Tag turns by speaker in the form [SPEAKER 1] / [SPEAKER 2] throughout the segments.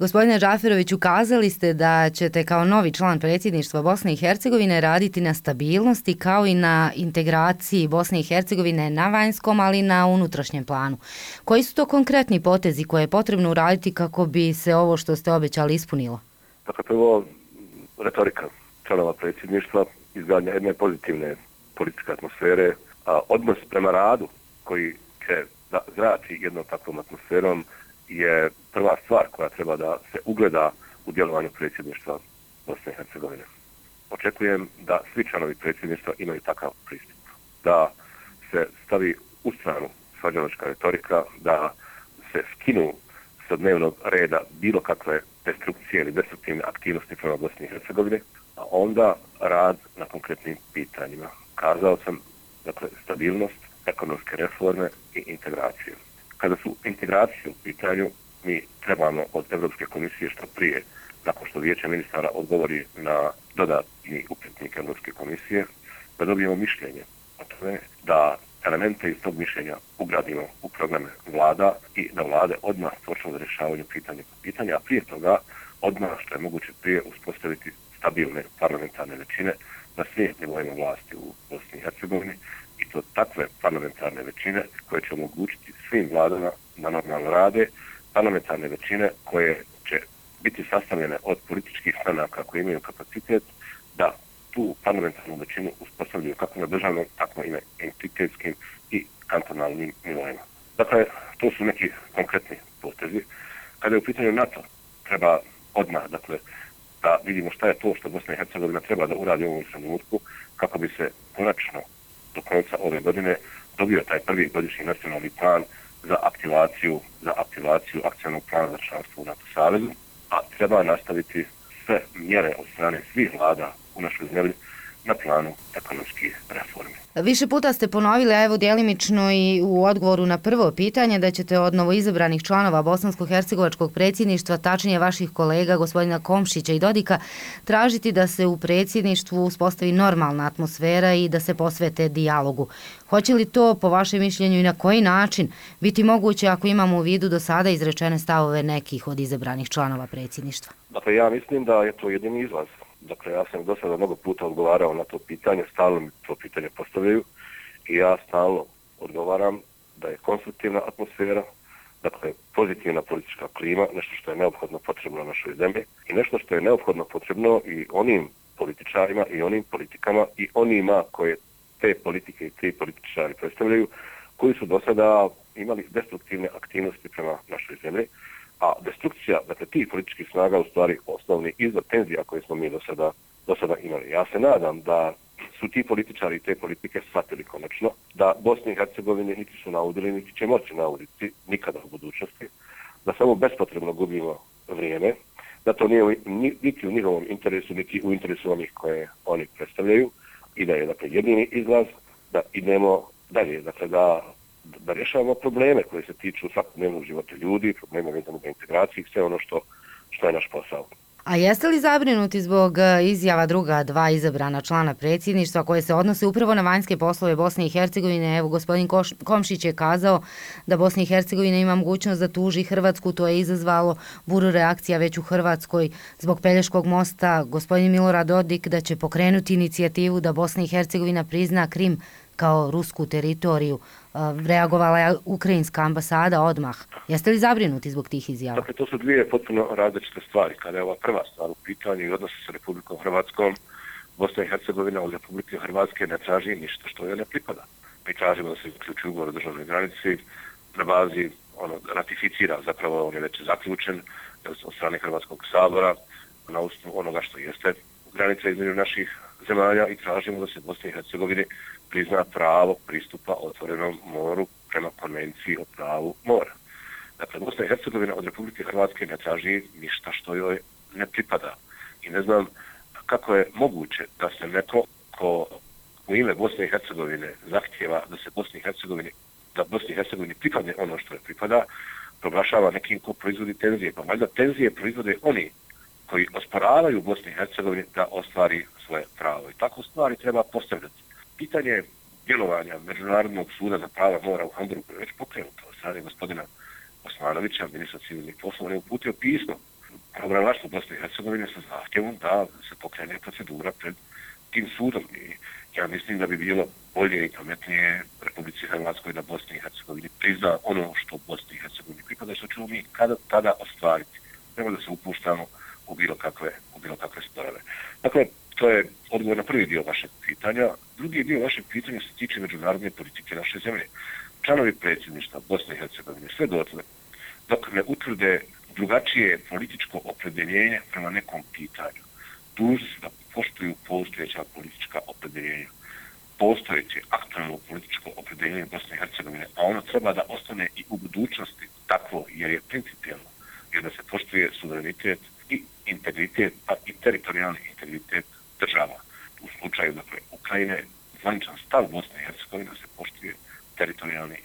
[SPEAKER 1] Gospodine Džaferović, ukazali ste da ćete kao novi član predsjedništva Bosne i Hercegovine raditi na stabilnosti kao i na integraciji Bosne i Hercegovine na vanjskom, ali i na unutrašnjem planu. Koji su to konkretni potezi koje je potrebno uraditi kako bi se ovo što ste obećali ispunilo?
[SPEAKER 2] Dakle, prvo, retorika članova predsjedništva, izgradnja jedne pozitivne političke atmosfere, a odnos prema radu koji će da zrači jednom takvom atmosferom je prva stvar koja treba da se ugleda u djelovanju predsjedništva Bosne i Hercegovine. Očekujem da svi članovi predsjedništva imaju takav pristup. Da se stavi u stranu svađanočka retorika, da se skinu sa dnevnog reda bilo kakve destrukcije ili destruktivne aktivnosti prema Bosni i Hercegovine, a onda rad na konkretnim pitanjima. Kazao sam, dakle, stabilnost, ekonomske reforme i integraciju. Kada su integracije u pitanju, mi trebamo od Evropske komisije što prije, nakon što vijeće ministara odgovori na dodatni upretnik Evropske komisije, da dobijemo mišljenje o tome da elemente iz tog mišljenja ugradimo u programe vlada i da vlade odmah počnu za rješavanje pitanja pitanja, a prije toga odmah što je moguće prije uspostaviti stabilne parlamentarne većine na svim nivoima vlasti u Bosni i Hercegovini mjesto takve parlamentarne većine koje će omogućiti svim vladama da normalno rade, parlamentarne većine koje će biti sastavljene od političkih stranaka koje imaju kapacitet da tu parlamentarnu većinu uspostavljaju kako na državnom, tako i na entitetskim i kantonalnim nivoima. Dakle, to su neki konkretni potezi. Kada je u pitanju NATO, treba odmah, dakle, da vidimo šta je to što Bosna i Hercegovina treba da uradi u ovom trenutku kako bi se konačno do konca ove godine dobio taj prvi godišnji nacionalni plan za aktivaciju, za aktivaciju akcijnog plana za članstvo u NATO savezu, a treba nastaviti sve mjere od strane svih vlada u našoj zemlji na planu ekonomskih reformi.
[SPEAKER 1] Više puta ste ponovili, a evo dijelimično i u odgovoru na prvo pitanje, da ćete od novoizabranih članova Bosansko-Hercegovačkog predsjedništva, tačnije vaših kolega, gospodina Komšića i Dodika, tražiti da se u predsjedništvu uspostavi normalna atmosfera i da se posvete dijalogu. Hoće li to, po vašem mišljenju i na koji način, biti moguće ako imamo u vidu do sada izrečene stavove nekih od izabranih članova predsjedništva?
[SPEAKER 2] Dakle, ja mislim da je to jedini izlaz Dakle, ja sam do sada mnogo puta odgovarao na to pitanje, stalno mi to pitanje postavljaju i ja stalno odgovaram da je konstruktivna atmosfera, dakle, pozitivna politička klima, nešto što je neophodno potrebno našoj zemlji i nešto što je neophodno potrebno i onim političarima i onim politikama i onima koje te politike i te političari predstavljaju, koji su do sada imali destruktivne aktivnosti prema našoj zemlji, a destrukcija, dakle, tih političkih snaga u stvari osnovni izvor tenzija koje smo mi do sada, do sada imali. Ja se nadam da su ti političari i te politike shvatili konačno da Bosni i Hercegovine niti su naudili, niti će moći nauditi nikada u budućnosti, da samo bespotrebno gubimo vrijeme, da to nije niti u njihovom interesu, niti u interesu onih koje oni predstavljaju i da je dakle, jedini izlaz da idemo dalje, dakle da da rješavamo probleme koje se tiču svakodnevnog života ljudi, problema vezanog integracije i sve ono što, što je naš posao.
[SPEAKER 1] A jeste li zabrinuti zbog e, izjava druga dva izabrana člana predsjedništva koje se odnose upravo na vanjske poslove Bosne i Hercegovine? Evo, gospodin Komšić je kazao da Bosna i Hercegovina ima mogućnost da tuži Hrvatsku. To je izazvalo buru reakcija već u Hrvatskoj zbog Pelješkog mosta. Gospodin Milorad Dodik da će pokrenuti inicijativu da Bosna i Hercegovina prizna Krim kao rusku teritoriju. Eh, reagovala je ukrajinska ambasada odmah. Jeste li zabrinuti zbog tih izjava?
[SPEAKER 2] Dakle, to su dvije potpuno različite stvari. Kada je ova prva stvar u pitanju i odnosi sa Republikom Hrvatskom, Bosna i Hercegovina od Republike Hrvatske ne traži ništa što joj ne pripada. Mi tražimo da se uključi ugovor o državnoj granici na bazi ono, ratificira, zapravo on je već zaključen od strane Hrvatskog sabora na osnovu onoga što jeste granica između naših zemalja i tražimo da se Bosne i Hercegovine prizna pravo pristupa otvorenom moru prema konvenciji o pravu mora. Dakle, Bosna i Hercegovina od Republike Hrvatske ne traži ništa što joj ne pripada. I ne znam kako je moguće da se neko ko u ime Bosne i Hercegovine zahtjeva da se Bosni i Hercegovini da Bosni i Hercegovini pripadne ono što je pripada, proglašava nekim ko proizvodi tenzije. Pa valjda tenzije proizvode oni koji osporavaju Bosni i Hercegovini da ostvari svoje pravo. I tako stvari treba postavljati. Pitanje djelovanja Međunarodnog suda za prava mora u Hamburgu je već pokrenuto. Sada je gospodina Osmanovića, ministra civilnih poslova, ne uputio pismo pravoravlaštvo Bosne i Hercegovine sa zahtjevom da se pokrene procedura pred tim sudom. I ja mislim da bi bilo bolje i pametnije Republici Hrvatskoj da Bosni i Hercegovini prizna ono što Bosni i Hercegovini pripada i što ćemo mi kada tada ostvariti. Treba da se upuštamo u bilo kakve, u bilo kakve sporove. Dakle, to je odgovor na prvi dio vašeg pitanja. Drugi dio vašeg pitanja se tiče međunarodne politike naše zemlje. Članovi predsjedništva Bosne i Hercegovine sve dotle dok ne utvrde drugačije političko opredeljenje prema nekom pitanju. dužni su da poštuju postojeća politička opredeljenja. Postojeće aktualno političko opredeljenje Bosne i Hercegovine, a ono treba da ostane i u budućnosti takvo, jer je principijalno, jer da se poštuje suverenitet integritet, pa i teritorijalni integritet država. U slučaju, dakle, Ukrajine, zvaničan stav Bosne i Hercegovine se poštuje teritorijalni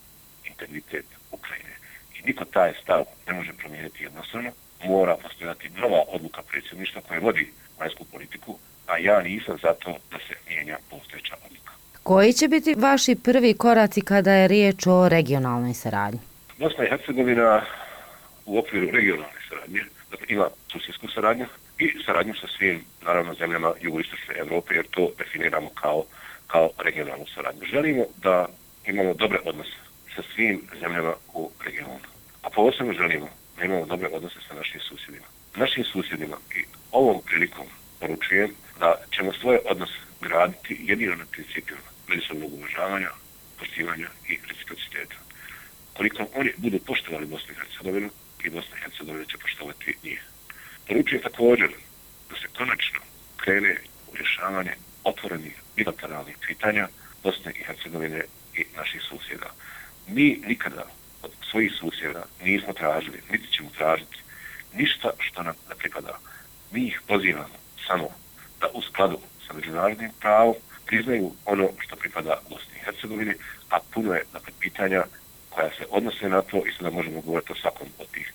[SPEAKER 2] integritet Ukrajine. I niko taj stav ne može promijeniti jednostavno, mora postojati nova odluka predsjedništva koja vodi vanjsku politiku, a ja nisam zato da se mijenja postojeća odluka.
[SPEAKER 1] Koji će biti vaši prvi koraci kada je riječ o regionalnoj saradnji?
[SPEAKER 2] Bosna i Hercegovina u okviru regionalne saradnje dakle, ima susjedsku saradnju i saradnju sa svim, naravno, zemljama jugoistočne Evrope, jer to definiramo kao, kao regionalnu saradnju. Želimo da imamo dobre odnose sa svim zemljama u regionu. A posebno želimo da imamo dobre odnose sa našim susjedima. Našim susjedima i ovom prilikom poručujem da ćemo svoje odnose graditi jedino na principima međusobnog uvažavanja, poštivanja i reciprociteta. Koliko oni budu poštovali Bosnu i Hercegovinu, i Bosna i Hercegovina će poštovati njih. Poručuje također da se konačno krene u rješavanje otvorenih bilateralnih pitanja Bosne i Hercegovine i naših susjeda. Mi nikada od svojih susjeda nismo tražili, niti ćemo tražiti ništa što nam ne pripada. Mi ih pozivamo samo da u skladu sa međunarodnim pravom priznaju ono što pripada Bosni i Hercegovini, a puno je dakle, pitanja koja se odnose na to i sada možemo govoriti o svakom od tih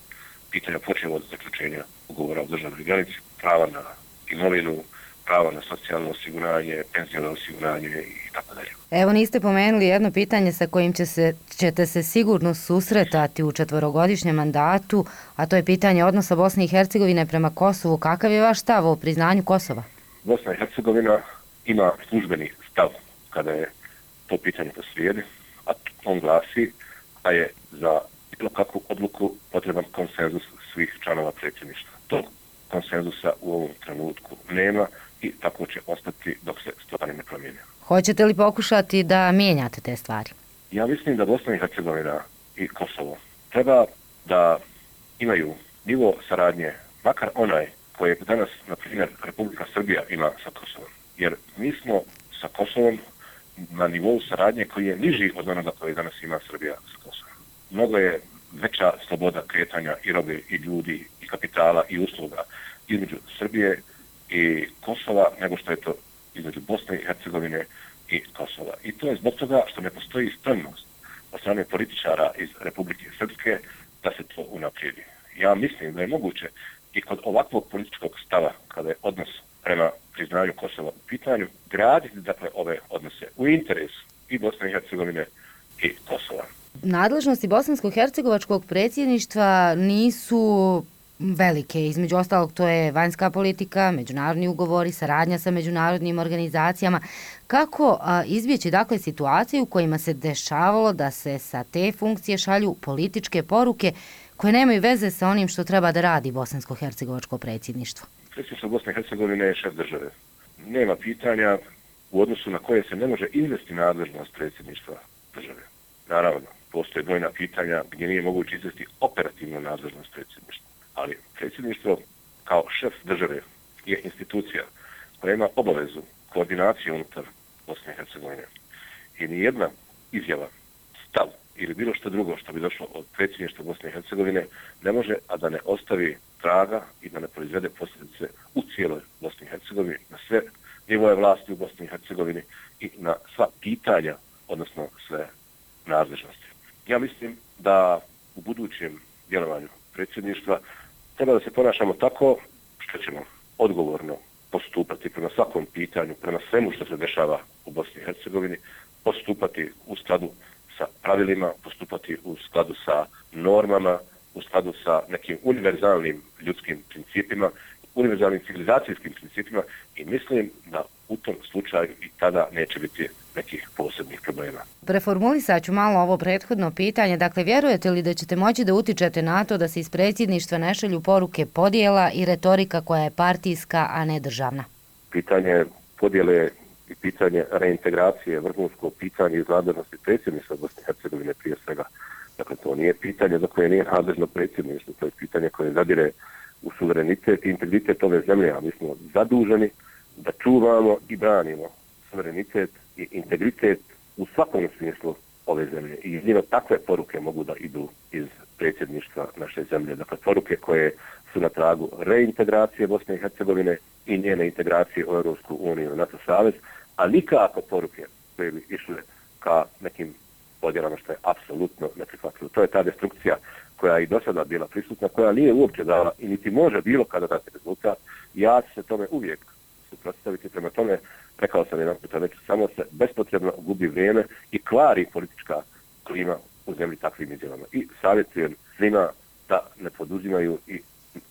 [SPEAKER 2] pitanja počeo od zaključenja ugovora o državnoj granici, prava na imovinu, prava na socijalno osiguranje, penzijalno osiguranje i tako dalje.
[SPEAKER 1] Evo niste pomenuli jedno pitanje sa kojim će se, ćete se sigurno susretati u četvorogodišnjem mandatu, a to je pitanje odnosa Bosne i Hercegovine prema Kosovu. Kakav je vaš stav o priznanju Kosova?
[SPEAKER 2] Bosna i Hercegovina ima službeni stav kada je to pitanje poslijedi, a on glasi da je za bilo kakvu odluku potreban konsenzus svih članova predsjedništva. To konsenzusa u ovom trenutku nema i tako će ostati dok se stvari ne promijene.
[SPEAKER 1] Hoćete li pokušati da mijenjate te stvari?
[SPEAKER 2] Ja mislim da Bosna i Hercegovina i Kosovo treba da imaju nivo saradnje, makar onaj koje danas, na primjer, Republika Srbija ima sa Kosovom. Jer mi smo sa Kosovom na nivou saradnje koji je niži od onoga koje danas ima Srbija s Kosovom. Mnogo je veća sloboda kretanja i robe i ljudi i kapitala i usluga između Srbije i Kosova nego što je to između Bosne i Hercegovine i Kosova. I to je zbog toga što ne postoji spremnost od strane političara iz Republike Srpske da se to unaprijedi. Ja mislim da je moguće i kod ovakvog političkog stava, kada je odnos prema priznanju Kosova u pitanju, graditi dakle ove odnose u interesu i Bosne i Hercegovine i Kosova.
[SPEAKER 1] Nadležnosti bosansko-hercegovačkog predsjedništva nisu velike. Između ostalog to je vanjska politika, međunarodni ugovori, saradnja sa međunarodnim organizacijama. Kako a, izbjeći dakle situaciju u kojima se dešavalo da se sa te funkcije šalju političke poruke koje nemaju veze sa onim što treba da radi bosansko-hercegovačko predsjedništvo?
[SPEAKER 2] Predsjedništvo Bosne i Hercegovine je šef države. Nema pitanja u odnosu na koje se ne može izvesti nadležnost predsjedništva države. Naravno, postoje brojna pitanja gdje nije moguće izvesti operativnu nadležnost predsjedništva. Ali predsjedništvo kao šef države je institucija koja ima obavezu koordinacije unutar Bosne i Hercegovine. I nijedna izjava, stav ili bilo što drugo što bi došlo od predsjedništva Bosne i Hercegovine ne može, a da ne ostavi traga i da ne proizvede posljedice u cijeloj Bosni i Hercegovini, na sve nivoje vlasti u Bosni i Hercegovini i na sva pitanja, odnosno sve nadležnosti. Ja mislim da u budućem djelovanju predsjedništva treba da se ponašamo tako što ćemo odgovorno postupati prema svakom pitanju, prema svemu što se dešava u Bosni i Hercegovini, postupati u skladu sa pravilima, postupati u skladu sa normama, u skladu sa nekim univerzalnim ljudskim principima, univerzalnim civilizacijskim principima i mislim da u tom slučaju i tada neće biti nekih posebnih problema.
[SPEAKER 1] Preformulisat ću malo ovo prethodno pitanje. Dakle, vjerujete li da ćete moći da utičete na to da se iz predsjedništva ne šalju poruke podijela i retorika koja je partijska, a ne državna?
[SPEAKER 2] Pitanje podijele i pitanje reintegracije, vrhunsko pitanje iz nadležnosti predsjedništva Bosne i Hercegovine prije svega. Dakle, to nije pitanje za koje nije nadležno predsjedništvo, to je pitanje koje zadire u suverenitet i integritet ove zemlje, a mi smo zaduženi da čuvamo i branimo suverenitet i integritet u svakom smislu ove zemlje. I jedino takve poruke mogu da idu iz predsjedništva naše zemlje. Dakle, poruke koje su na tragu reintegracije Bosne i Hercegovine i njene integracije u Europsku uniju i NATO savez, a nikako poruke koje bi išle ka nekim podjelama što je apsolutno neprihvatljivo. To je ta destrukcija koja je i do sada bila prisutna, koja nije uopće dala i niti može bilo kada dati rezultat. Ja ću se tome uvijek suprotstaviti prema tome, rekao sam jedan puta već, samo se bespotrebno gubi vrijeme i kvari politička klima u zemlji takvim izjavama. I savjetujem svima da ne poduzimaju i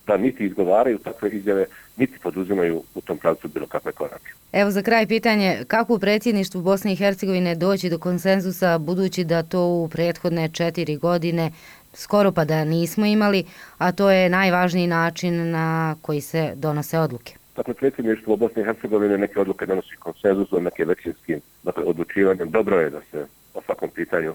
[SPEAKER 2] da niti izgovaraju takve izjave, niti poduzimaju u tom pravcu bilo kakve korake.
[SPEAKER 1] Evo za kraj pitanje, kako u predsjedništvu Bosne i Hercegovine doći do konsenzusa, budući da to u prethodne četiri godine skoro pa da nismo imali, a to je najvažniji način na koji se donose odluke?
[SPEAKER 2] Dakle, predsjedništvo Bosne i Hercegovine neke odluke donosi konsenzusom, neke većinskim dakle, odlučivanjem. Dobro je da se o svakom pitanju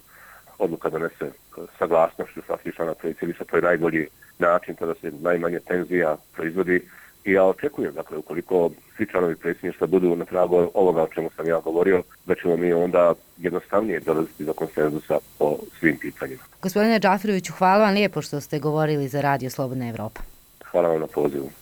[SPEAKER 2] odluka donese saglasnošću svakih člana predsjedništva, to je najbolji način kada se najmanje tenzija proizvodi i ja očekujem, dakle, ukoliko svi članovi predsjedništva budu na tragu ovoga o čemu sam ja govorio, da ćemo mi onda jednostavnije dolaziti do konsenzusa po svim pitanjima.
[SPEAKER 1] Gospodine Džafiroviću, hvala vam lijepo što ste govorili za Radio Slobodna Evropa.
[SPEAKER 2] Hvala vam na pozivu.